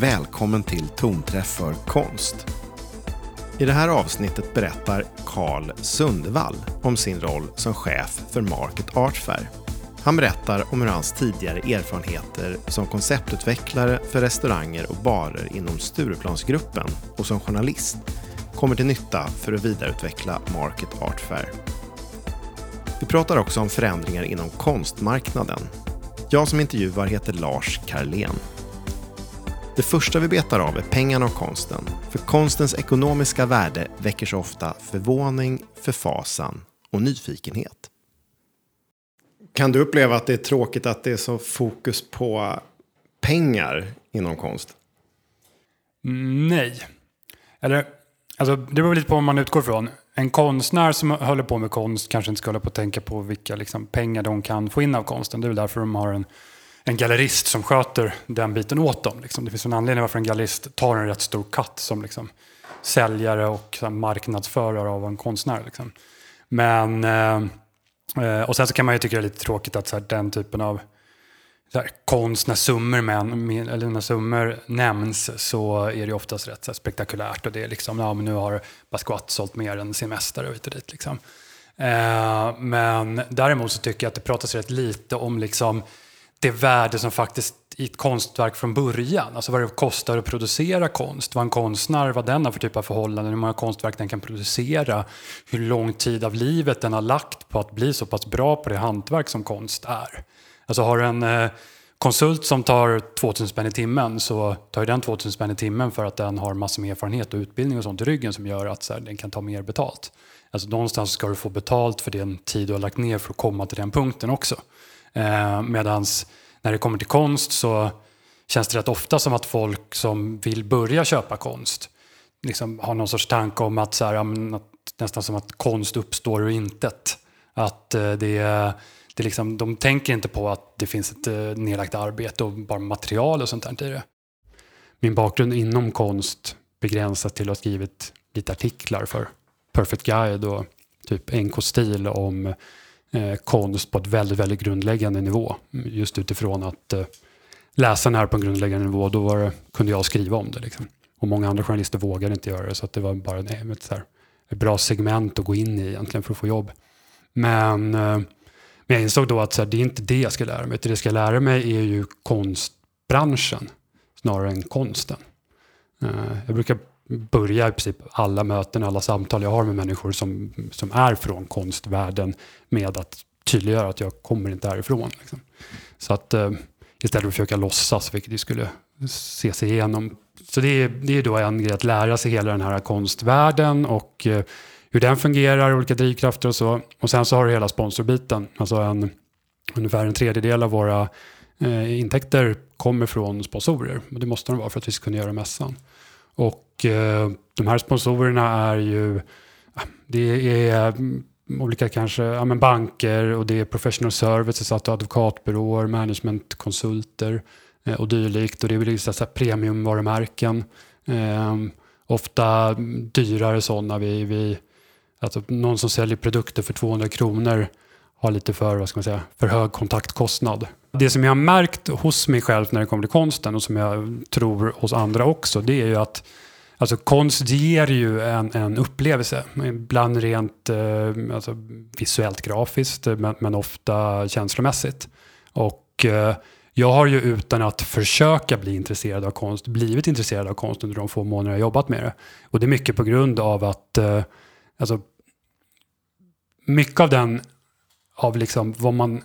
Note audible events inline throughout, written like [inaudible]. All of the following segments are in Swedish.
Välkommen till Tonträff för konst. I det här avsnittet berättar Carl Sundvall om sin roll som chef för Market Art Fair. Han berättar om hur hans tidigare erfarenheter som konceptutvecklare för restauranger och barer inom Stureplansgruppen och som journalist kommer till nytta för att vidareutveckla Market Art Fair. Vi pratar också om förändringar inom konstmarknaden. Jag som intervjuar heter Lars Karlén. Det första vi betar av är pengarna och konsten. För konstens ekonomiska värde väcker så ofta förvåning, förfasan och nyfikenhet. Kan du uppleva att det är tråkigt att det är så fokus på pengar inom konst? Nej. Eller, alltså, det beror lite på vad man utgår från. En konstnär som håller på med konst kanske inte ska hålla på att tänka på vilka liksom, pengar de kan få in av konsten. Det är väl därför de har en, en gallerist som sköter den biten åt dem. Liksom. Det finns en anledning varför en gallerist tar en rätt stor katt som liksom, säljare och så, marknadsförare av en konstnär. Liksom. Men, eh, eh, och sen så kan man ju tycka det är lite tråkigt att så här, den typen av så här, konst, när summor, med, eller när summor nämns så är det oftast rätt så här, spektakulärt. Och det är liksom, ja men nu har Basquiat sålt mer än sin mästare och hit och dit. Liksom. Eh, men däremot så tycker jag att det pratas rätt lite om liksom, det värde som faktiskt i ett konstverk från början, alltså vad det kostar att producera konst, vad en konstnär, vad den har för typ av förhållanden, hur många konstverk den kan producera, hur lång tid av livet den har lagt på att bli så pass bra på det hantverk som konst är. Alltså har du en eh, konsult som tar 2000 spänn i timmen så tar ju den 2000 spänn i timmen för att den har massor med erfarenhet och utbildning och sånt i ryggen som gör att så här, den kan ta mer betalt. Alltså någonstans ska du få betalt för den tid du har lagt ner för att komma till den punkten också. Eh, medans när det kommer till konst så känns det rätt ofta som att folk som vill börja köpa konst liksom har någon sorts tanke om att, så här, att nästan som att konst uppstår ur intet. Att eh, det det liksom, de tänker inte på att det finns ett eh, nedlagt arbete och bara material och sånt där i det. Min bakgrund inom konst begränsas till att ha skrivit lite artiklar för Perfect Guide och typ NK-stil om eh, konst på ett väldigt, väldigt grundläggande nivå. Just utifrån att eh, läsa den här på en grundläggande nivå, då det, kunde jag skriva om det. Liksom. Och många andra journalister vågade inte göra det, så att det var bara nej, ett, så här, ett bra segment att gå in i egentligen för att få jobb. Men eh, men jag insåg då att så här, det är inte det jag ska lära mig. Det jag ska lära mig är ju konstbranschen snarare än konsten. Eh, jag brukar börja i princip alla möten, alla samtal jag har med människor som, som är från konstvärlden med att tydliggöra att jag kommer inte härifrån. Liksom. Så att uh, istället för att försöka låtsas, vilket det skulle se sig igenom. Så det är, det är då en grej att lära sig hela den här konstvärlden och uh, hur den fungerar, olika drivkrafter och så. Och sen så har du hela sponsorbiten. Alltså en, ungefär en tredjedel av våra eh, intäkter kommer från sponsorer. Och det måste de vara för att vi ska kunna göra mässan. Och eh, de här sponsorerna är ju, det är mm, olika kanske, ja, men banker och det är professional services, alltså advokatbyråer, managementkonsulter eh, och dylikt. Och det är väl så här premiumvarumärken. Eh, ofta dyrare sådana. Vi, vi Alltså någon som säljer produkter för 200 kronor har lite för, vad ska man säga, för hög kontaktkostnad. Det som jag har märkt hos mig själv när det kommer till konsten och som jag tror hos andra också, det är ju att Alltså konst ger ju en, en upplevelse, ibland rent eh, alltså, visuellt grafiskt men, men, ofta känslomässigt. Och eh, jag har ju utan att försöka bli intresserad av konst blivit intresserad av konst under de få månader jag jobbat med det. Och det är mycket på grund av att eh, alltså, mycket av den, av liksom vad man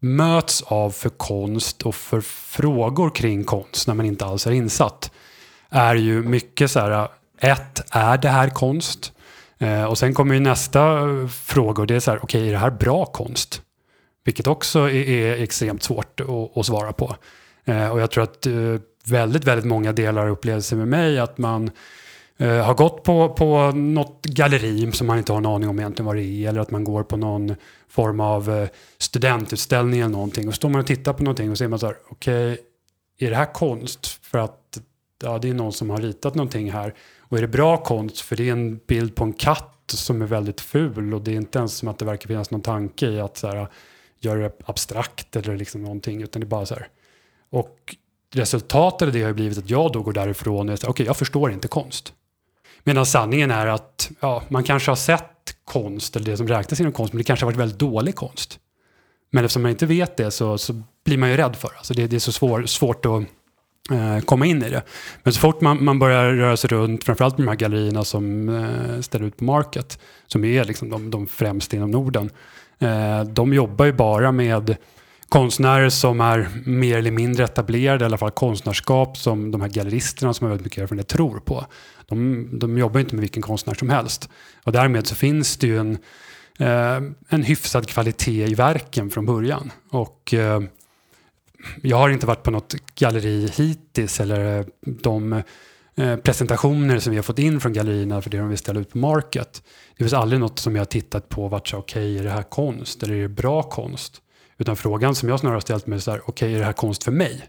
möts av för konst och för frågor kring konst när man inte alls är insatt, är ju mycket så här, äh, ett, är det här konst? Eh, och sen kommer ju nästa eh, fråga och det är så här, okej, okay, är det här bra konst? Vilket också är, är extremt svårt att, att svara på. Eh, och jag tror att eh, väldigt, väldigt många delar upplevelser med mig att man Eh, har gått på, på något galleri som man inte har en aning om egentligen vad det är eller att man går på någon form av eh, studentutställning eller någonting och står man och tittar på någonting och ser man så här, okej, okay, är det här konst? För att ja, det är någon som har ritat någonting här. Och är det bra konst? För det är en bild på en katt som är väldigt ful och det är inte ens som att det verkar finnas någon tanke i att så här, göra det abstrakt eller liksom någonting utan det är bara så här. Och resultatet av det har blivit att jag då går därifrån och säger okej, okay, jag förstår inte konst. Medan sanningen är att ja, man kanske har sett konst, eller det som räknas inom konst, men det kanske har varit väldigt dålig konst. Men eftersom man inte vet det så, så blir man ju rädd för det. Alltså det, det är så svår, svårt att eh, komma in i det. Men så fort man, man börjar röra sig runt, framförallt med de här gallerierna som eh, ställer ut på Market, som är liksom de, de främsta inom Norden, eh, de jobbar ju bara med konstnärer som är mer eller mindre etablerade, i alla fall konstnärskap som de här galleristerna som har väldigt mycket erfarenhet tror på. De, de jobbar inte med vilken konstnär som helst. Och därmed så finns det ju en, eh, en hyfsad kvalitet i verken från början. Och eh, jag har inte varit på något galleri hittills eller eh, de eh, presentationer som vi har fått in från gallerierna för det de vill ställa ut på Market. Det finns aldrig något som jag har tittat på och varit så okej, okay, är det här konst eller är det bra konst? Utan frågan som jag snarare ställt mig är så här, okej, okay, är det här konst för mig?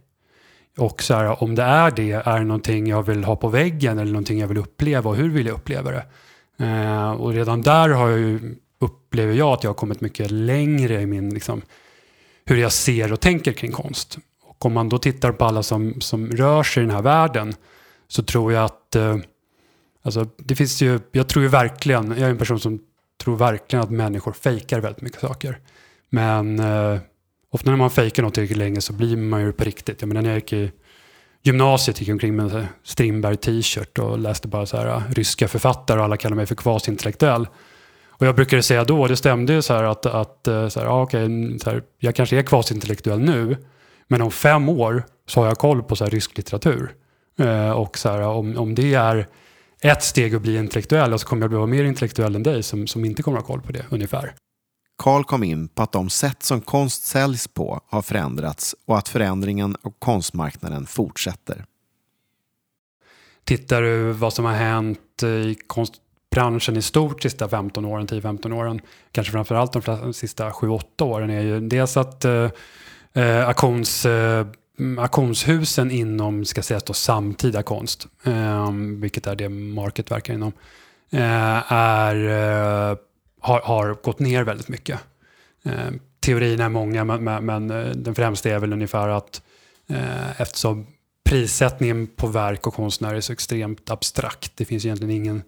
Och så här, om det är det, är det någonting jag vill ha på väggen eller någonting jag vill uppleva och hur vill jag uppleva det? Eh, och redan där har jag ju, upplever jag att jag har kommit mycket längre i min, liksom, hur jag ser och tänker kring konst. Och om man då tittar på alla som, som rör sig i den här världen så tror jag att, eh, alltså det finns ju, jag tror ju verkligen, jag är en person som tror verkligen att människor fejkar väldigt mycket saker. Men eh, ofta när man fejkar något tillräckligt länge så blir man ju på riktigt. Jag menar när jag gick i gymnasiet gick jag omkring med en Strindberg t-shirt och läste bara så här, eh, ryska författare och alla kallade mig för kvasintellektuell. Och jag brukade säga då, det stämde ju så här att, att eh, så här, ja, okay, så här, jag kanske är kvasintellektuell nu, men om fem år så har jag koll på så här, rysk litteratur. Eh, och så här, om, om det är ett steg att bli intellektuell, så kommer jag vara mer intellektuell än dig som, som inte kommer att ha koll på det ungefär. Karl kom in på att de sätt som konst säljs på har förändrats och att förändringen av konstmarknaden fortsätter. Tittar du vad som har hänt i konstbranschen i stort de sista 15 åren, 10-15 åren, kanske framförallt de sista 7-8 åren, är ju dels att eh, eh, auktions, eh, auktionshusen inom, ska sägas då, samtida konst, eh, vilket är det Market verkar inom, eh, är eh, har, har gått ner väldigt mycket. Eh, teorierna är många, men, men, men, eh, den främsta är väl ungefär att eh, eftersom prissättningen på verk och konstnärer är så extremt abstrakt, det finns egentligen ingen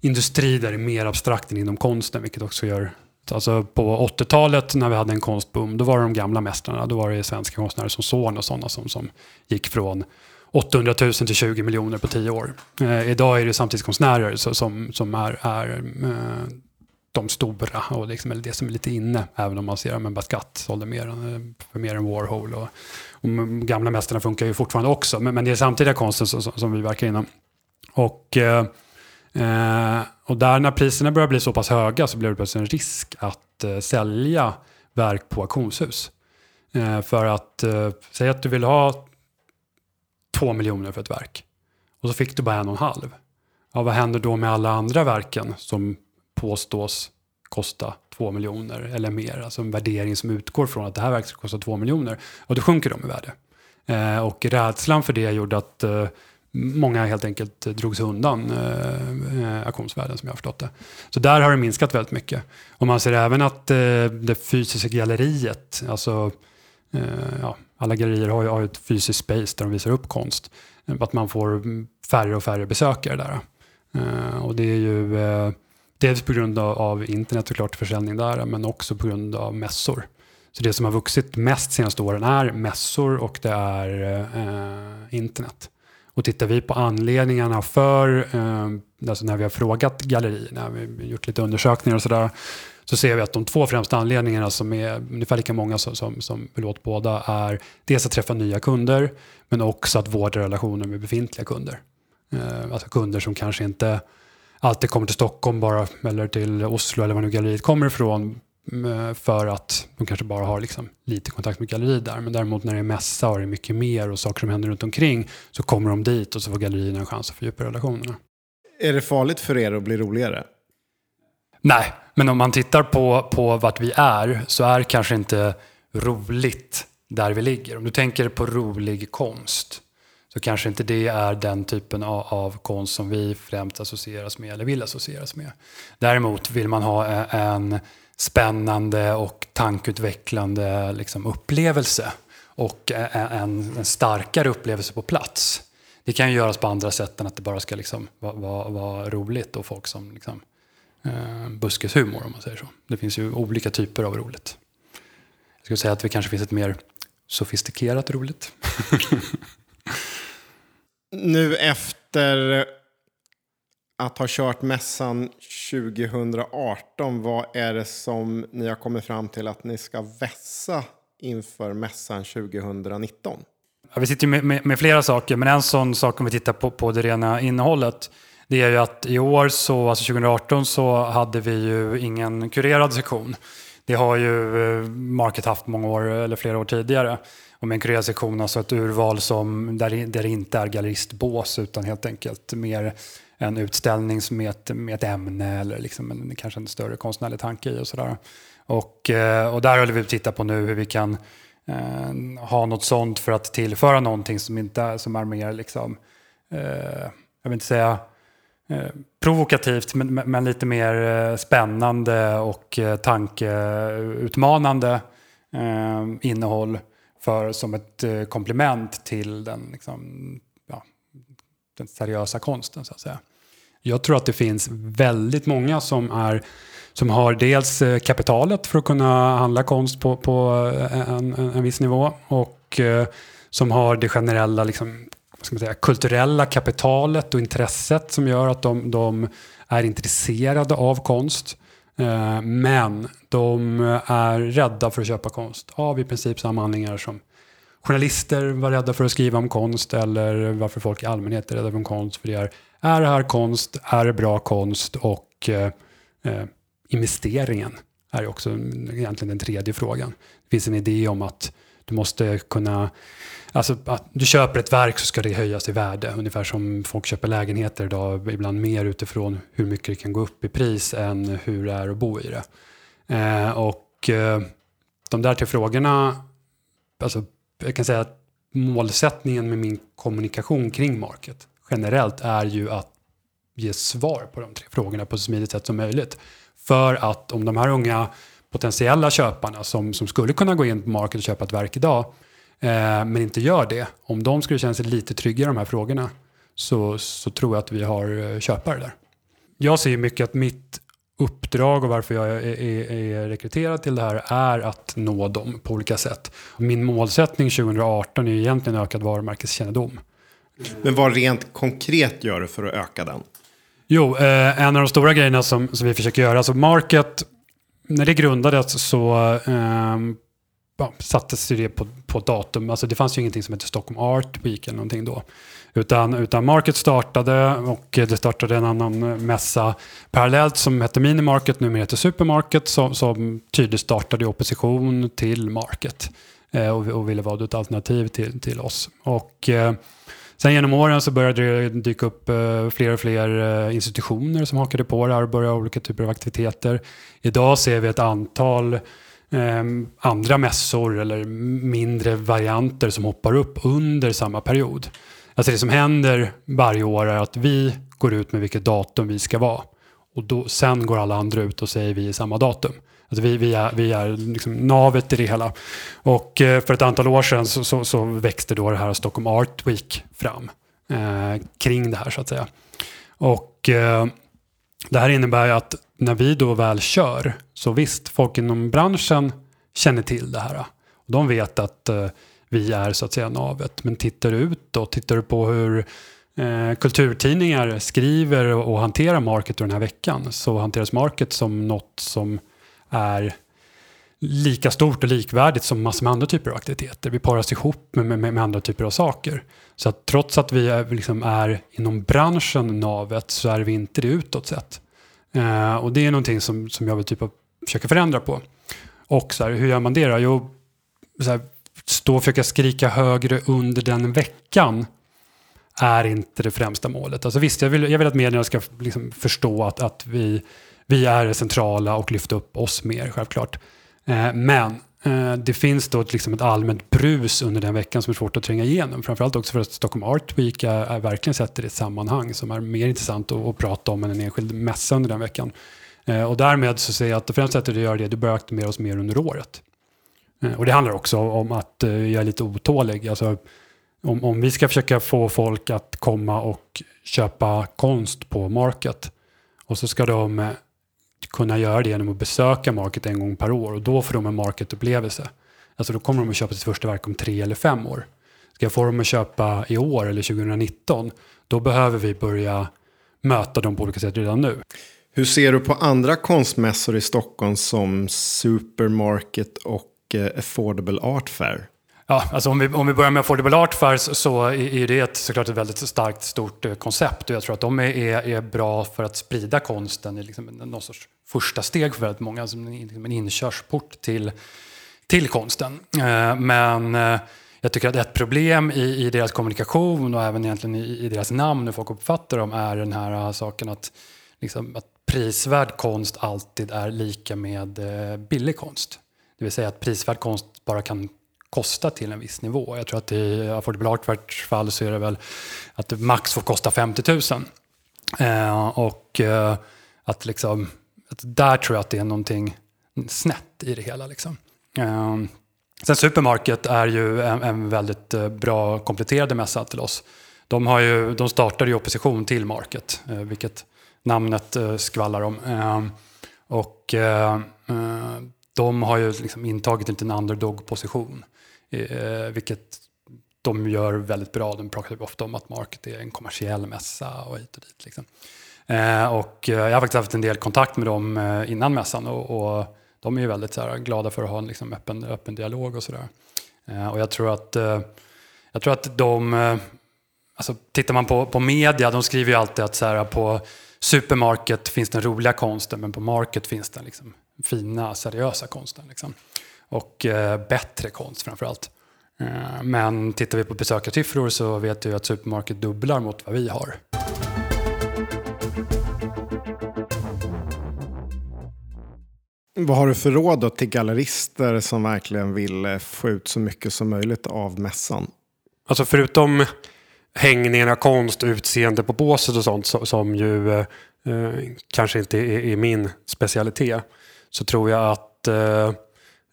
industri där det är mer abstrakt än inom konsten, vilket också gör Alltså på 80-talet när vi hade en konstboom, då var det de gamla mästarna. Då var det svenska konstnärer som Zorn och sådana som, som gick från 800 000 till 20 miljoner på 10 år. Eh, idag är det samtidskonstnärer som, som är, är eh, de stora och liksom, eller det som är lite inne. Även om man ser att Basquiat sålde mer, eh, för mer än Warhol. Och, och gamla mästarna funkar ju fortfarande också. Men, men det är samtida konsten som, som vi verkar inom. Och, eh, eh, och där när priserna börjar bli så pass höga så blir det plötsligt en risk att eh, sälja verk på auktionshus. Eh, för att, eh, säg att du vill ha två miljoner för ett verk. Och så fick du bara en och en halv. Ja, vad händer då med alla andra verken som påstås kosta 2 miljoner eller mer. Alltså en värdering som utgår från att det här verket ska kosta 2 miljoner. Och då sjunker de i värde. Eh, och rädslan för det gjorde att eh, många helt enkelt drogs undan eh, eh, auktionsvärden som jag har förstått det. Så där har det minskat väldigt mycket. Och man ser även att eh, det fysiska galleriet, alltså eh, ja, alla gallerier har ju, har ett fysiskt space där de visar upp konst. Att man får färre och färre besökare där. Eh, och det är ju eh, Dels på grund av, av internet såklart, försäljning där, men också på grund av mässor. Så det som har vuxit mest senaste åren är mässor och det är eh, internet. Och tittar vi på anledningarna för, eh, alltså när vi har frågat gallerierna, vi har gjort lite undersökningar och sådär, så ser vi att de två främsta anledningarna som är ungefär lika många som, som, som vill båda är dels att träffa nya kunder, men också att vårda relationer med befintliga kunder. Eh, alltså kunder som kanske inte alltid kommer till Stockholm bara, eller till Oslo eller var nu galleriet kommer ifrån eh, för att de kanske bara har liksom lite kontakt med galleriet där. Men däremot när det är mässa och det är mycket mer och saker som händer runt omkring så kommer de dit och så får gallerierna en chans att fördjupa relationerna. Är det farligt för er att bli roligare? Nej, men om man tittar på, på vart vi är så är kanske inte roligt där vi ligger. Om du tänker på rolig konst så kanske inte det är den typen av, av konst som vi främst associeras med eller vill associeras med. Däremot vill man ha en spännande och tankutvecklande liksom, upplevelse. och en, en starkare upplevelse på plats. Det kan ju göras på andra sätt än att det bara ska liksom vara, vara, vara roligt och folk som liksom, eh, buskishumor om man säger så. Det finns ju olika typer av roligt. Jag skulle säga att det kanske finns ett mer sofistikerat roligt. [laughs] nu efter att ha kört mässan 2018, vad är det som ni har kommit fram till att ni ska vässa inför mässan 2019? Ja, vi sitter med, med, med, flera saker, men en sån sak om vi tittar på, på det rena innehållet, det är ju att i år, så, alltså 2018, så hade vi ju ingen kurerad sektion. Det har ju eh, Market haft många år, eller flera år tidigare. Och med en kurerad sektion, alltså ett urval som, där, där det inte är galleristbås, utan helt enkelt mer en utställning med ett, med ett ämne eller liksom en, kanske en större konstnärlig tanke i och sådär. Och, eh, och där håller vi på att titta på nu hur vi kan eh, ha något sånt för att tillföra någonting som, inte, som är mer, liksom, eh, jag vill inte säga eh, provokativt, men, men, lite mer eh, spännande och eh, tankeutmanande eh, innehåll för, som ett eh, komplement till den liksom, den seriösa konsten så att säga. Jag tror att det finns väldigt många som, är, som har dels kapitalet för att kunna handla konst på, på en, en, en viss nivå och eh, som har det generella liksom, vad ska man säga, kulturella kapitalet och intresset som gör att de, de är intresserade av konst. Eh, men de är rädda för att köpa konst av i princip samma anledningar som journalister var rädda för att skriva om konst eller varför folk i allmänhet är rädda för konst. För det är, är det här konst? Är det bra konst? Och eh, eh, investeringen är också egentligen den tredje frågan. Det finns en idé om att du måste kunna Alltså att du köper ett verk så ska det höjas i värde. Ungefär som folk köper lägenheter idag, ibland mer utifrån hur mycket det kan gå upp i pris än hur det är att bo i det. Eh, och eh, de där tre frågorna, alltså jag kan säga att målsättningen med min kommunikation kring market generellt är ju att ge svar på de tre frågorna på så smidigt sätt som möjligt. För att om de här unga potentiella köparna som, som skulle kunna gå in på market och köpa ett verk idag eh, men inte gör det, om de skulle känna sig lite trygga i de här frågorna så, så tror jag att vi har eh, köpare där. Jag ser mycket att mitt uppdrag och varför jag är, är, är, rekryterad till det här är att nå dem på olika sätt. Min målsättning 2018 är egentligen ökad varumärkeskännedom. Men vad rent konkret gör du för att öka den? Jo, eh, en av de stora grejerna som, som vi försöker göra, alltså Market, när det grundades så eh, ja, sattes det på, på datum. Alltså det fanns ju ingenting som hette Stockholm Art Week eller någonting då. Utan, utan Market startade och det startade en annan mässa parallellt som hette Minimarket, numera heter Supermarket, som, som tydligt startade i opposition till Market eh, och, och, ville vara ett alternativ till, till oss. Och, eh, Sen genom åren så började det dyka upp eh, fler och fler eh, institutioner som hakade på det här och började olika typer av aktiviteter. Idag ser vi ett antal ehm, andra mässor eller mindre varianter som hoppar upp under samma period. Alltså det som händer varje år är att vi går ut med vilket datum vi ska vara. Och då, sen går alla andra ut och säger vi är samma datum. Alltså vi, vi är, vi är liksom navet i det hela. Och eh, för ett antal år sedan så, så, så, växte då det här Stockholm Art Week fram eh, kring det här så att säga. Och eh, det här innebär ju att när vi då väl kör, så visst, folk inom branschen känner till det här. De vet att eh, vi är så att säga navet. Men tittar du ut och tittar du på hur eh, kulturtidningar skriver och, och hanterar Market den här veckan så hanteras Market som något som är lika stort och likvärdigt som massor med andra typer av aktiviteter. Vi paras ihop med, med, med andra typer av saker. Så att trots att vi är, liksom är inom branschen navet så är vi inte det utåt sett. Eh, och det är någonting som, som jag vill typ försöka förändra på. Och så här, hur gör man det då? Jo, så här, stå och försöka skrika högre under den veckan är inte det främsta målet. Alltså visst, jag vill, jag vill att medierna ska liksom förstå att, att vi, vi är centrala och lyfta upp oss mer, självklart. Eh, men eh, det finns då ett, liksom ett allmänt brus under den veckan som är svårt att tränga igenom. Framförallt också för att Stockholm Art Week är, är verkligen sätter i ett sammanhang som är mer intressant att, att prata om än en enskild mässa under den veckan. Eh, och därmed så säger jag att det främsta sättet att göra det, du bör aktivera oss mer under året. Och det handlar också om att jag är lite otålig. Alltså, om, om vi ska försöka få folk att komma och köpa konst på Market och så ska de kunna göra det genom att besöka Market en gång per år och då får de en Market-upplevelse. Alltså då kommer de att köpa sitt första verk om tre eller fem år. Ska jag få dem att köpa i år eller 2019, då behöver vi börja möta dem på olika sätt redan nu. Hur ser du på andra konstmässor i Stockholm som Supermarket och eh, Affordable Art Fair? Ja, alltså om, vi, om vi börjar med Affordable Art Fairs så är det ett, såklart ett väldigt starkt, stort eh, koncept. Och jag tror att de är, är bra för att sprida konsten i liksom någon sorts första steg för väldigt många, som alltså en inkörsport till, till konsten. Eh, men eh, jag tycker att ett problem i, i deras kommunikation och även egentligen i, i deras namn, hur folk uppfattar dem, är den här saken att, liksom, att prisvärd konst alltid är lika med billig konst. Det vill säga att prisvärd konst bara kan kosta till en viss nivå. Jag tror att i Affordable Artworks fall så är det väl att det max får kosta 50 000. Eh, och eh, att liksom, att där tror jag att det är någonting snett i det hela. Liksom. Eh, sen Supermarket är ju en, en, väldigt eh, bra kompletterande mässa till oss. De, har ju, de startade i opposition till Market, eh, vilket namnet eh, skvallrar om. Eh, och eh, de har ju liksom intagit en liten underdog-position. Eh, vilket de gör väldigt bra. De pratar ofta om att Market är en kommersiell mässa och hit och dit. Liksom. Eh, och eh, jag har faktiskt haft en del kontakt med dem eh, innan mässan och, och de är ju väldigt så här, glada för att ha en liksom, öppen, öppen dialog och sådär. Eh, och jag tror att, eh, jag tror att de, eh, alltså, tittar man på, på media, de skriver ju alltid att så här, på supermarket finns den roliga konsten men på market finns den liksom, fina, seriösa konsten. Liksom och eh, bättre konst framförallt. Eh, men tittar vi på besökarsiffror så vet vi att Supermarket dubblar mot vad vi har. Vad har du för råd då till gallerister som verkligen vill eh, få ut så mycket som möjligt av mässan? Alltså förutom hängningen av konst, utseende på båset och sånt som ju eh, kanske inte är, är, min specialitet så tror jag att eh, Eh,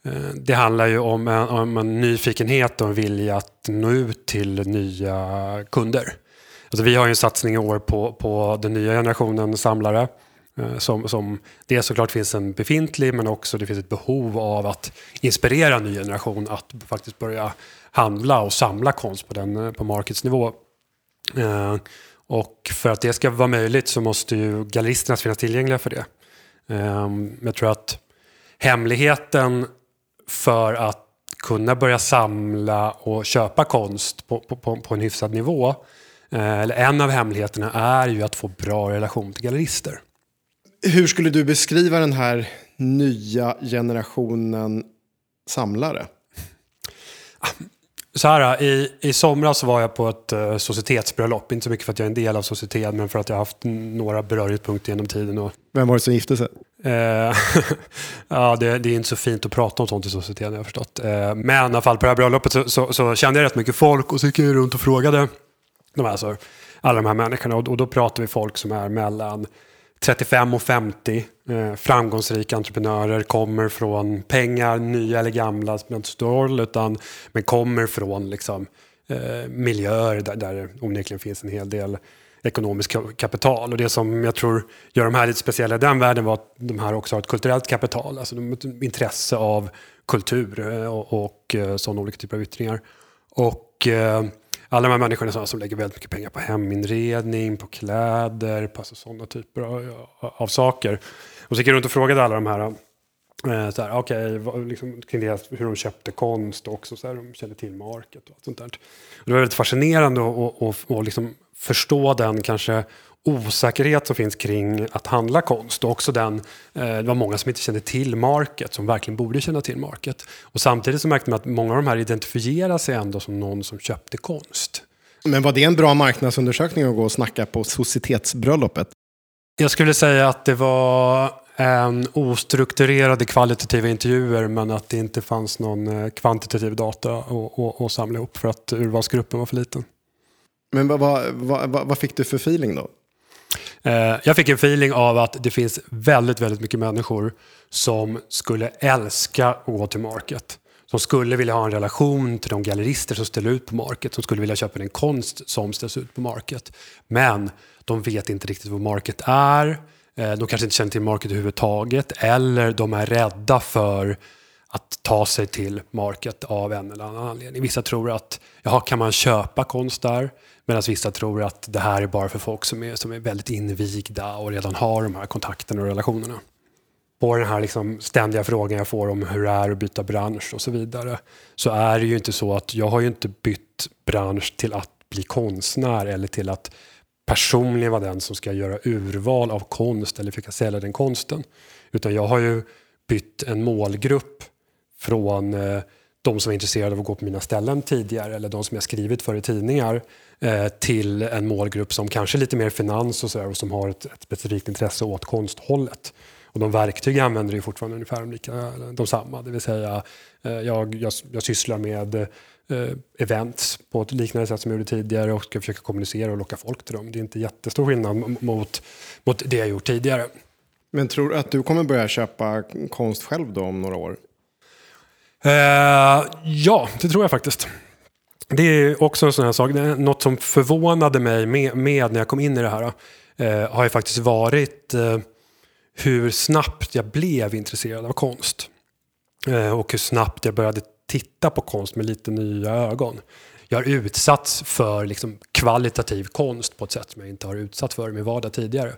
Eh, det handlar ju om en, om en nyfikenhet och en vilja att nå ut till nya kunder. Alltså vi har ju en satsning i år på, på den nya generationen samlare. Eh, som, som det såklart finns en befintlig men också det finns ett behov av att inspirera en ny generation att faktiskt börja handla och samla konst på, den, eh, på marketsnivå. Och för att det ska vara möjligt så måste ju galleristerna finnas tillgängliga för det. Jag tror att hemligheten för att kunna börja samla och köpa konst på, på, på en hyfsad nivå. Eh, eller en av hemligheterna är ju att få bra relation till gallerister. Hur skulle du beskriva den här nya generationen samlare? Så här, i, I somras var jag på ett uh, societetsbröllop. Inte så mycket för att jag är en del av societet, men för att jag har haft några beröringspunkter genom tiden. Och... Vem var det som gifte sig? Eh, [laughs] ja, det, det, är inte så fint att prata om sånt i societeten, har jag förstått. Eh, men i alla fall, på det här bröllopet så, så, så, kände jag rätt mycket folk och så gick jag runt och frågade de här, alltså, alla de här människorna. Och, och då pratar vi folk som är mellan 35 och 50 eh, framgångsrika entreprenörer kommer från pengar, nya eller gamla, spelar inte stor roll, utan, men kommer från liksom, eh, miljöer där, där det onekligen finns en hel del ekonomiskt kapital. Och det som jag tror gör de här lite speciella i den världen var att de här också har ett kulturellt kapital, alltså de har ett intresse av kultur eh, och, och eh, sådana olika typer av yttringar. Och eh, alla de här människorna som lägger väldigt mycket pengar på heminredning, på kläder, på alltså sådana typer av, av saker. Och så gick jag runt och frågade alla de här, eh, så här okay, liksom, kring det, hur de köpte konst och också så här, de kände till market och allt sånt där. Och det var väldigt fascinerande att liksom förstå den kanske osäkerhet som finns kring att handla konst och också den, eh, det var många som inte kände till Market som verkligen borde känna till Market. Och samtidigt så märkte man att många av de här identifierar sig ändå som någon som köpte konst. Men var det en bra marknadsundersökning att gå och snacka på societetsbröllopet? Jag skulle säga att det var en ostrukturerade kvalitativa intervjuer men att det inte fanns någon eh, kvantitativ data att samla ihop för att urvalsgruppen var för liten. Men vad, vad, vad, vad fick du för feeling då? Eh, jag fick en feeling av att det finns väldigt, väldigt mycket människor som skulle älska att gå till Market. som skulle vilja ha en relation till de gallerister som ställer ut på Market, som skulle vilja köpa den konst som ställs ut på Market. Men de vet inte riktigt vad Market är, eh, de kanske inte känner till Market överhuvudtaget eller de är rädda för att ta sig till Market av en eller annan anledning. Vissa tror att jaha, kan man köpa konst där? Medan vissa tror att det här är bara för folk som är, som är väldigt invigda och redan har de här kontakterna och relationerna. På den här liksom ständiga frågan jag får om hur det är att byta bransch och så vidare så är det ju inte så att jag har ju inte bytt bransch till att bli konstnär eller till att personligen vara den som ska göra urval av konst eller försöka sälja den konsten. Utan jag har ju bytt en målgrupp från eh, de som är intresserade av att gå på mina ställen tidigare eller de som jag skrivit för i tidningar eh, till en målgrupp som kanske är lite mer finans och, så där, och som har ett, ett specifikt intresse åt konsthållet. Och de verktyg jag använder är fortfarande ungefär lika, de samma. Det vill säga, eh, jag, jag, jag sysslar med eh, events på ett liknande sätt som jag gjorde tidigare och ska försöka kommunicera och locka folk till dem. Det är inte jättestor skillnad mot, mot det jag gjort tidigare. Men tror du att du kommer börja köpa konst själv då om några år? Eh, ja, det tror jag faktiskt. Det är också en sån här sak. Något som förvånade mig med, med när jag kom in i det här eh, har ju faktiskt varit eh, hur snabbt jag blev intresserad av konst. Eh, och hur snabbt jag började titta på konst med lite nya ögon. Jag har utsatts för liksom, kvalitativ konst på ett sätt som jag inte har utsatt för i min vardag tidigare.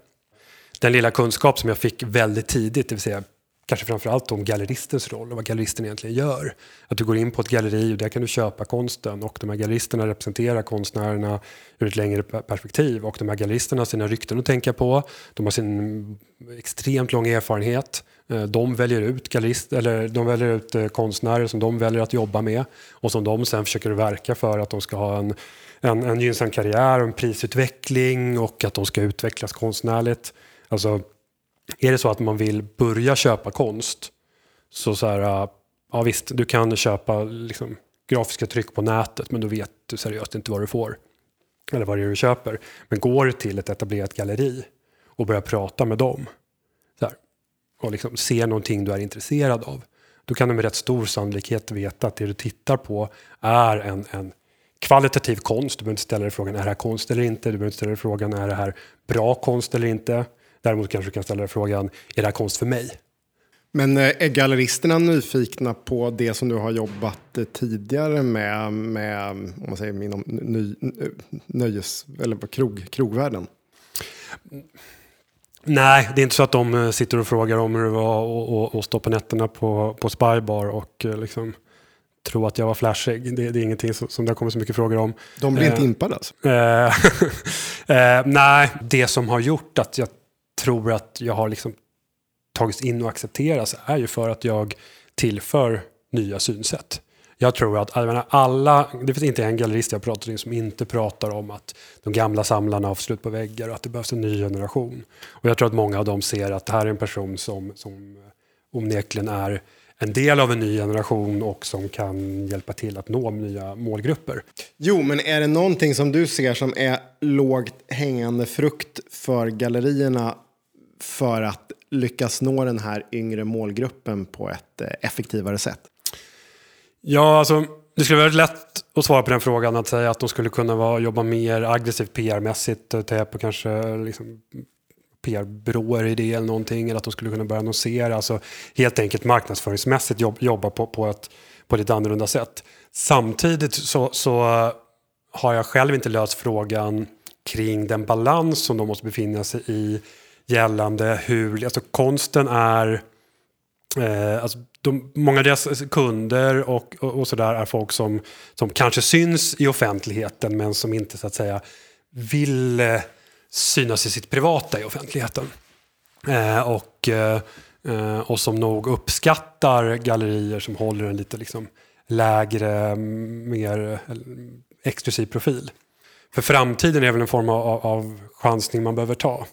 Den lilla kunskap som jag fick väldigt tidigt, det vill säga kanske framförallt om galleristens roll och vad galleristen egentligen gör. Att du går in på ett galleri och där kan du köpa konsten och de här galleristerna representerar konstnärerna ur ett längre perspektiv och de här galleristerna har sina rykten att tänka på. De har sin extremt lång erfarenhet. Eh, de väljer ut, gallerist, eller de väljer ut eh, konstnärer som de väljer att jobba med och som de sen försöker verka för att de ska ha en, en, en gynnsam karriär och en prisutveckling och att de ska utvecklas konstnärligt. Alltså, är det så att man vill börja köpa konst så så här, äh, ja visst, du kan köpa liksom, grafiska tryck på nätet men då vet du seriöst inte vad du får. Eller vad det är du köper. Men går du till ett etablerat galleri och börjar prata med dem så här, och liksom ser någonting du är intresserad av. Då kan du med rätt stor sannolikhet veta att det du tittar på är en, en kvalitativ konst. Du behöver inte ställa dig frågan är det här konst eller inte. Du behöver inte ställa dig frågan är det här bra konst eller inte. Däremot kanske du kan ställa dig frågan, är det här konst för mig? Men eh, är galleristerna nyfikna på det som du har jobbat eh, tidigare med, med om man säger inom ny, nöjes eller på krog, krogvärlden? Nej, det är inte så att de eh, sitter och frågar om hur det var att stå på nätterna på, på Spybar och liksom tro att jag var flashig. Det, det är ingenting som, som det har kommit så mycket frågor om. De blir inte eh, impade alltså? [laughs] eh, nej, det som har gjort att jag tror att jag har liksom tagits in och accepterats är ju för att jag tillför nya synsätt. Jag tror att jag menar, alla, det finns inte en gallerist jag pratar med som inte pratar om att de gamla samlarna har slut på väggar och att det behövs en ny generation. Och jag tror att många av dem ser att det här är en person som, som eh, onekligen är en del av en ny generation och som kan hjälpa till att nå nya målgrupper. Jo, men är det någonting som du ser som är lågt hängande frukt för gallerierna för att lyckas nå den här yngre målgruppen på ett eh, effektivare sätt? Ja, alltså det skulle vara lätt att svara på den frågan att säga att de skulle kunna vara, jobba mer aggressivt PR-mässigt, eh, ta på kanske liksom PR-byråer i det eller någonting, eller att de skulle kunna börja annonsera, alltså helt enkelt marknadsföringsmässigt jobb, jobba på, på, ett, på lite annorlunda sätt. Samtidigt så, så har jag själv inte löst frågan kring den balans som de måste befinna sig i gällande hur alltså konsten är eh, alltså de, många av deras kunder och, och, och sådär är folk som, som kanske syns i offentligheten men som inte så att säga vill eh, synas i sitt privata i offentligheten. Eh, och, eh, eh och som nog uppskattar gallerier som håller en lite liksom lägre, mm, mer eh, exklusiv profil. För framtiden är väl en form av, av chansning man behöver ta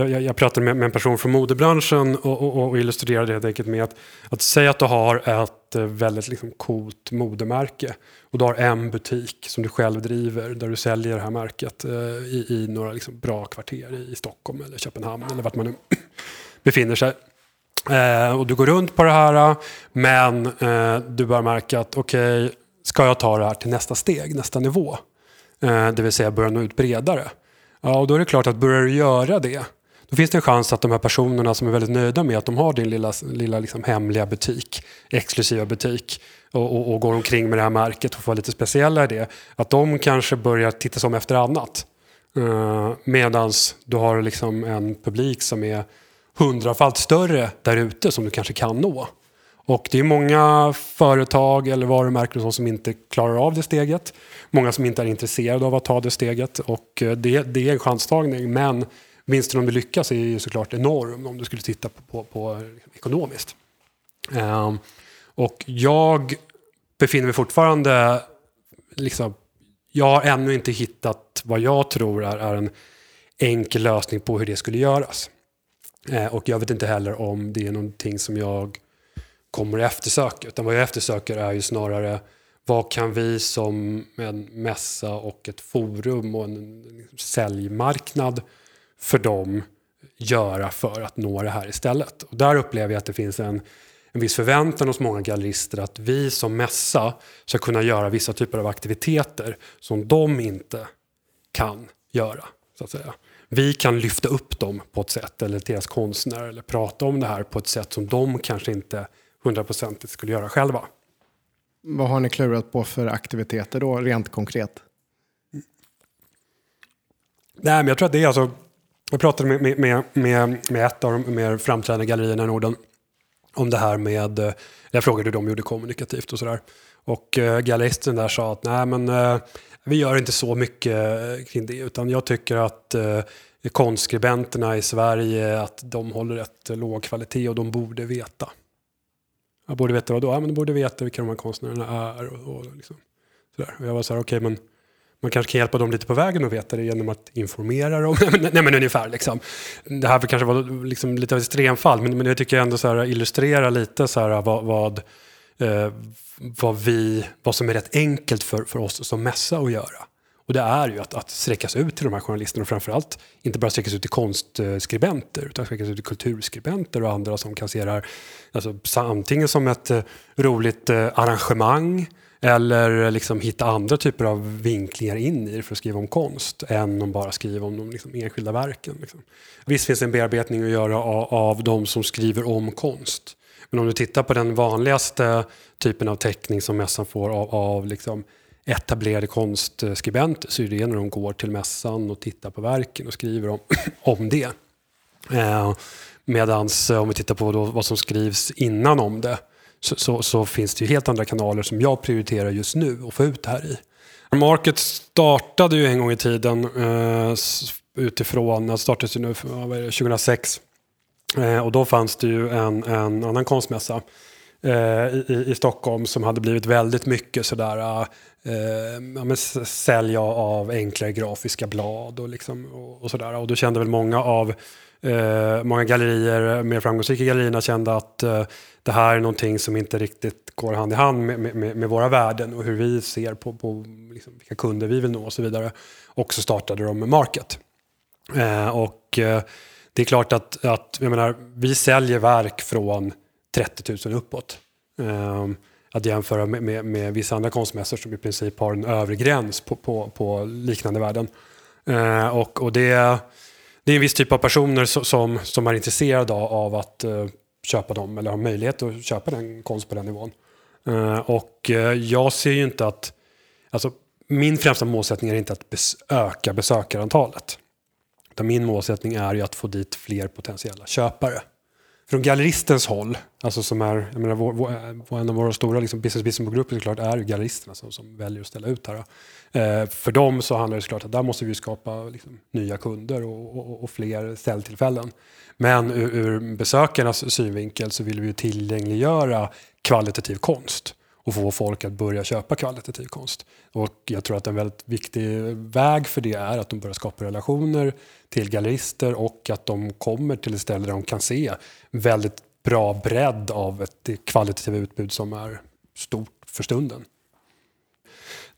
jag, jag, jag pratade med, med, en person från modebranschen och, och, och illustrerade helt enkelt med att, att säga att du har ett eh, väldigt liksom, coolt modemärke och du har en butik som du själv driver där du säljer det här märket eh, i, i, några liksom, bra kvarter i, i Stockholm eller Köpenhamn eller vart man nu [clears throat] befinner sig. Eh, och du går runt på det här eh, men eh, du börjar märka att okej, okay, ska jag ta det här till nästa steg, nästa nivå? Eh, det vill säga börja nå ut bredare. Ja, och då är det klart att börjar du göra det då finns det en chans att de här personerna som är väldigt nöjda med att de har din lilla, lilla liksom hemliga butik, exklusiva butik och, och, och går omkring med det här märket och får lite speciella i det, att de kanske börjar titta sig om efter annat. Eh, uh, Medan du har liksom en publik som är hundrafalt större där ute som du kanske kan nå. Och det är många företag eller varumärken som inte klarar av det steget. Många som inte är intresserade av att ta det steget. Och eh, det, det är en chanstagning. Men vinsten om du lyckas är ju såklart enorm om du skulle titta på, på, på ekonomiskt. Um, och jag befinner mig fortfarande, liksom, jag har ännu inte hittat vad jag tror är, är en enkel lösning på hur det skulle göras. Eh, och jag vet inte heller om det är någonting som jag kommer att eftersöka. Utan vad jag eftersöker är ju snarare vad kan vi som en mässa och ett forum och en säljmarknad för dem göra för att nå det här istället. Och där upplever jag att det finns en, en viss förväntan hos många gallerister att vi som mässa ska kunna göra vissa typer av aktiviteter som de inte kan göra. så att säga. Vi kan lyfta upp dem på ett sätt, eller deras konstnärer, eller prata om det här på ett sätt som de kanske inte hundraprocentigt skulle göra själva. Vad har ni klurat på för aktiviteter då, rent konkret? Nej, men jag tror att det är alltså jag pratade med, med, med, med ett av de mer framträdande gallerierna i Norden om det här med, eh, jag frågade hur de gjorde kommunikativt och sådär. Och uh, galleristen där sa att nej men uh, vi gör inte så mycket kring det utan jag tycker att uh, konstskribenterna i Sverige att de håller rätt låg kvalitet och de borde veta. Jag borde veta vad då? Ja, men de borde veta vilka de här konstnärerna är. Och, och, liksom, sådär. och jag var så här, okej okay, men man kanske kan hjälpa dem lite på vägen att veta det genom att informera dem. [laughs] Nej men ungefär liksom. Det här kanske var liksom lite av ett extremfall men, men jag tycker ändå så här, illustrera lite så här, vad, vad, eh, vad, vi, vad som är rätt enkelt för, för oss som mässa att göra. Och det är ju att, att sträckas ut till de här journalisterna och framförallt inte bara sträckas ut till konstskribenter utan sträckas ut till kulturskribenter och andra som kan se det här alltså, antingen som ett eh, roligt eh, arrangemang eller liksom hitta andra typer av vinklingar in i det för att skriva om konst än att bara skriva om de liksom enskilda verken. Liksom. Visst finns det en bearbetning att göra av, av de som skriver om konst. Men om du tittar på den vanligaste typen av teckning som mässan får av, av liksom etablerade konstskribenter så är det när de går till mässan och tittar på verken och skriver om, [clears throat] om det. Eh, Medan om vi tittar på vad som skrivs innan om det så, så, så, finns det ju helt andra kanaler som jag prioriterar just nu att få ut det här i. Market startade ju en gång i tiden eh, utifrån, det startades ju nu för, 2006. Eh, och då fanns det ju en, en annan konstmässa eh, i, i, Stockholm som hade blivit väldigt mycket sådär eh, ja, men sälj av enklare grafiska blad och, liksom, och, och sådär. Och då kände väl många av eh, många gallerier, mer framgångsrika gallerierna kände att eh, det här är någonting som inte riktigt går hand i hand med, med, med våra värden och hur vi ser på, på liksom vilka kunder vi vill nå och så vidare. Och så startade de Market. Eh, och eh, det är klart att, att jag menar, vi säljer verk från 30 000 uppåt. Eh, att jämföra med, med, med, vissa andra konstmässor som i princip har en övre gräns på, på, på liknande värden. Eh, och, och det det är en viss typ av personer som, som är intresserade av att eh, köpa dem eller har möjlighet att köpa den konst på den nivån. Eh, och eh, jag ser ju inte att, alltså min främsta målsättning är inte att bes öka besökarantalet. Utan min målsättning är ju att få dit fler potentiella köpare. Från galleristens håll, alltså som är, jag menar, vår, vår, en av våra stora liksom, business business-grupper såklart är ju galleristerna som, som väljer att ställa ut här. Eh, för dem så handlar det såklart att där måste vi skapa liksom, nya kunder och, och, och fler säljtillfällen. Men ur, ur besökarnas synvinkel så vill vi tillgängliggöra kvalitativ konst och få folk att börja köpa kvalitativ konst. Och jag tror att en väldigt viktig väg för det är att de börjar skapa relationer till gallerister och att de kommer till ett ställe där de kan se väldigt bra bredd av ett kvalitativt utbud som är stort för stunden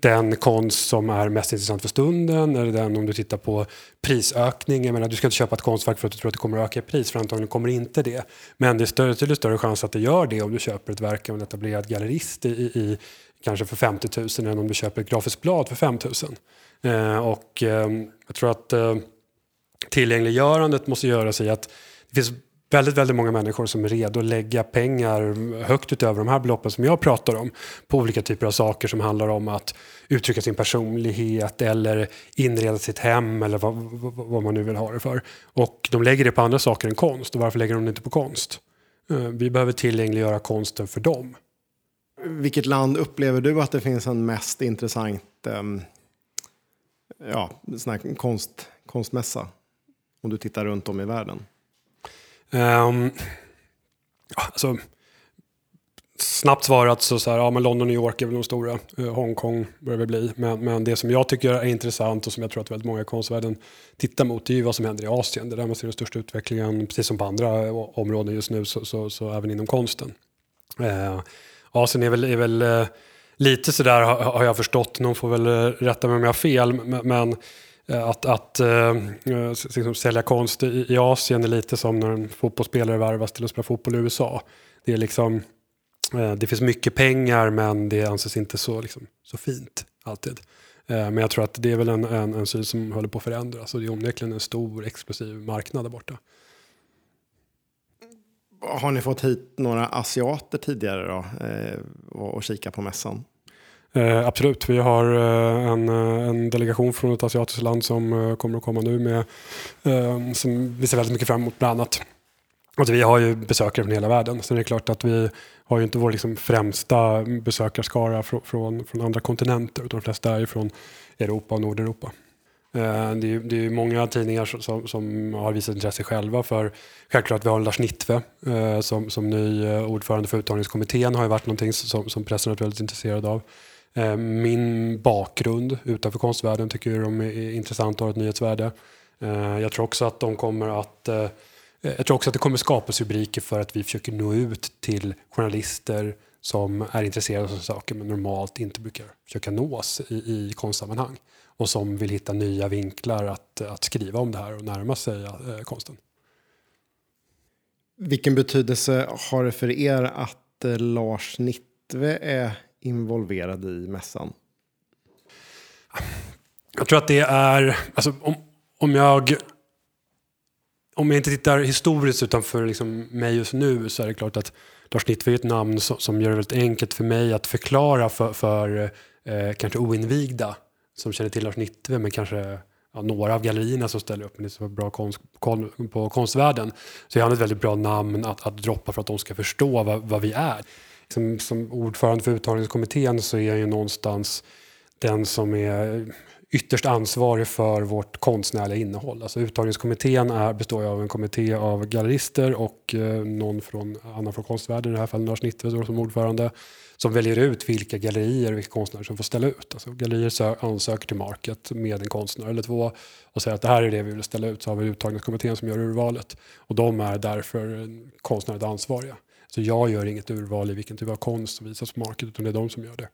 den konst som är mest intressant för stunden? eller den om du tittar på prisökning? Jag menar, du ska inte köpa ett konstverk för att du tror att det kommer att öka i pris, för antagligen kommer det inte det. Men det är större, till större chans att det gör det om du köper ett verk av en etablerad gallerist i, i kanske för 50 000 än om du köper ett grafiskt blad för 5 000. Eh, och eh, jag tror att eh, tillgängliggörandet måste göras i att det finns väldigt, väldigt många människor som är redo att lägga pengar högt utöver de här beloppen som jag pratar om på olika typer av saker som handlar om att uttrycka sin personlighet eller inreda sitt hem eller vad, vad man nu vill ha det för. Och de lägger det på andra saker än konst och varför lägger de det inte på konst? Eh, vi behöver tillgängliggöra konsten för dem. Vilket land upplever du att det finns en mest intressant ehm, ja, sån här konst, konstmässa? Om du tittar runt om i världen. Um, alltså, snabbt svarat så, så här, ja men London och New York är väl de stora. Uh, Hongkong börjar det bli. Men, men det som jag tycker är intressant och som jag tror att väldigt många i konstvärlden tittar mot det är ju vad som händer i Asien. Det är där man ser den största utvecklingen, precis som på andra eh, områden just nu, så, så, så även inom konsten. Uh, Asien är väl, är väl uh, lite sådär har, har jag förstått, någon får väl rätta mig om jag har fel, men, men Eh, att, att eh, eh, liksom sälja konst i, i Asien är lite som när en fotbollsspelare värvas till att spela fotboll i USA. Det, är liksom, det finns mycket pengar men det anses inte så, liksom, så fint alltid. Men jag tror att det är väl en, en, en syn som håller på att förändras och det är onekligen en stor explosiv marknad där borta. Har ni fått hit några asiater tidigare då, och, och kika på mässan? Eh, absolut, vi har eh, en, eh, en, delegation från ett asiatiskt land som eh, kommer att komma nu med, eh, som vi ser väldigt mycket fram emot bland annat. Alltså, vi har ju besökare från hela världen, så det är klart att vi har ju inte vår liksom, främsta besökarskara från, från, från, andra kontinenter, utan de flesta är från Europa och Nordeuropa. Eh, det är, det är många tidningar som, som, har visat intresse själva för självklart vi har Lars Nittve eh, som, som ny eh, ordförande för uttagningskommittén har ju varit någonting som, som pressen har varit väldigt intresserad av. Eh, min bakgrund utanför konstvärlden tycker de är intressant och har ett nyhetsvärde. Eh, jag tror också att de kommer att eh, jag tror också att det kommer skapas rubriker för att vi försöker nå ut till journalister som är intresserade av saker men normalt inte brukar försöka nås i, i konstsammanhang och som vill hitta nya vinklar att, att skriva om det här och närma sig eh, konsten. Vilken betydelse har det för er att eh, Lars Nittve är involverad i mässan? Jag tror att det är, alltså, om, om jag om jag inte tittar historiskt utanför liksom mig just nu så är det klart att Lars Nittve är ett namn som, som, gör det väldigt enkelt för mig att förklara för, för eh, kanske oinvigda som känner till Lars Nittve men kanske ja, några av gallerierna som ställer upp men så bra konst, kon, på konstvärlden. Så är han ett väldigt bra namn att, att droppa för att de ska förstå vad, vad vi är som, som ordförande för uttagningskommittén så är jag ju någonstans den som är ytterst ansvarig för vårt konstnärliga innehåll. Alltså uttagningskommittén är, består av en kommitté av gallerister och eh, någon från, annan från konstvärlden, i det här fallet Lars Nittve som ordförande, som väljer ut vilka gallerier och vilka konstnärer som får ställa ut. Alltså, gallerier ansöker till Market med en konstnär eller två och säger att det här är det vi vill ställa ut. Så har vi uttagningskommittén som gör urvalet och de är därför konstnärligt ansvariga. Så jag gör inget urval i vilken typ av konst som visas på market, utan det är de som gör det.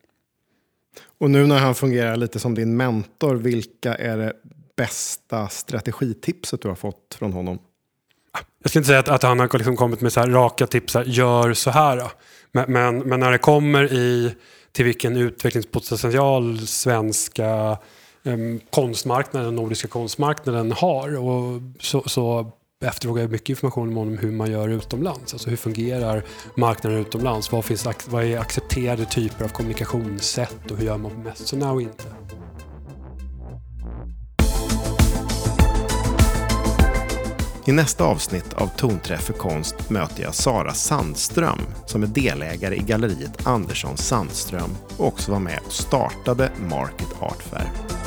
Och nu när han fungerar lite som din mentor, vilka är det bästa strategitipset du har fått från honom? Jag ska inte säga att, att han har liksom kommit med så raka tips, här, gör så här. Men, men, men, när det kommer i, till vilken utvecklingspotential svenska um, konstmarknaden, nordiska konstmarknaden har, och så, så efterfrågar mycket information om hur man gör utomlands. Alltså hur fungerar marknaden utomlands? Vad, finns, vad är accepterade typer av kommunikationssätt och hur gör man på mässorna och inte? I nästa avsnitt av Tonträff för konst möter jag Sara Sandström som är delägare i galleriet Andersson Sandström och också var med och startade Market Art Fair.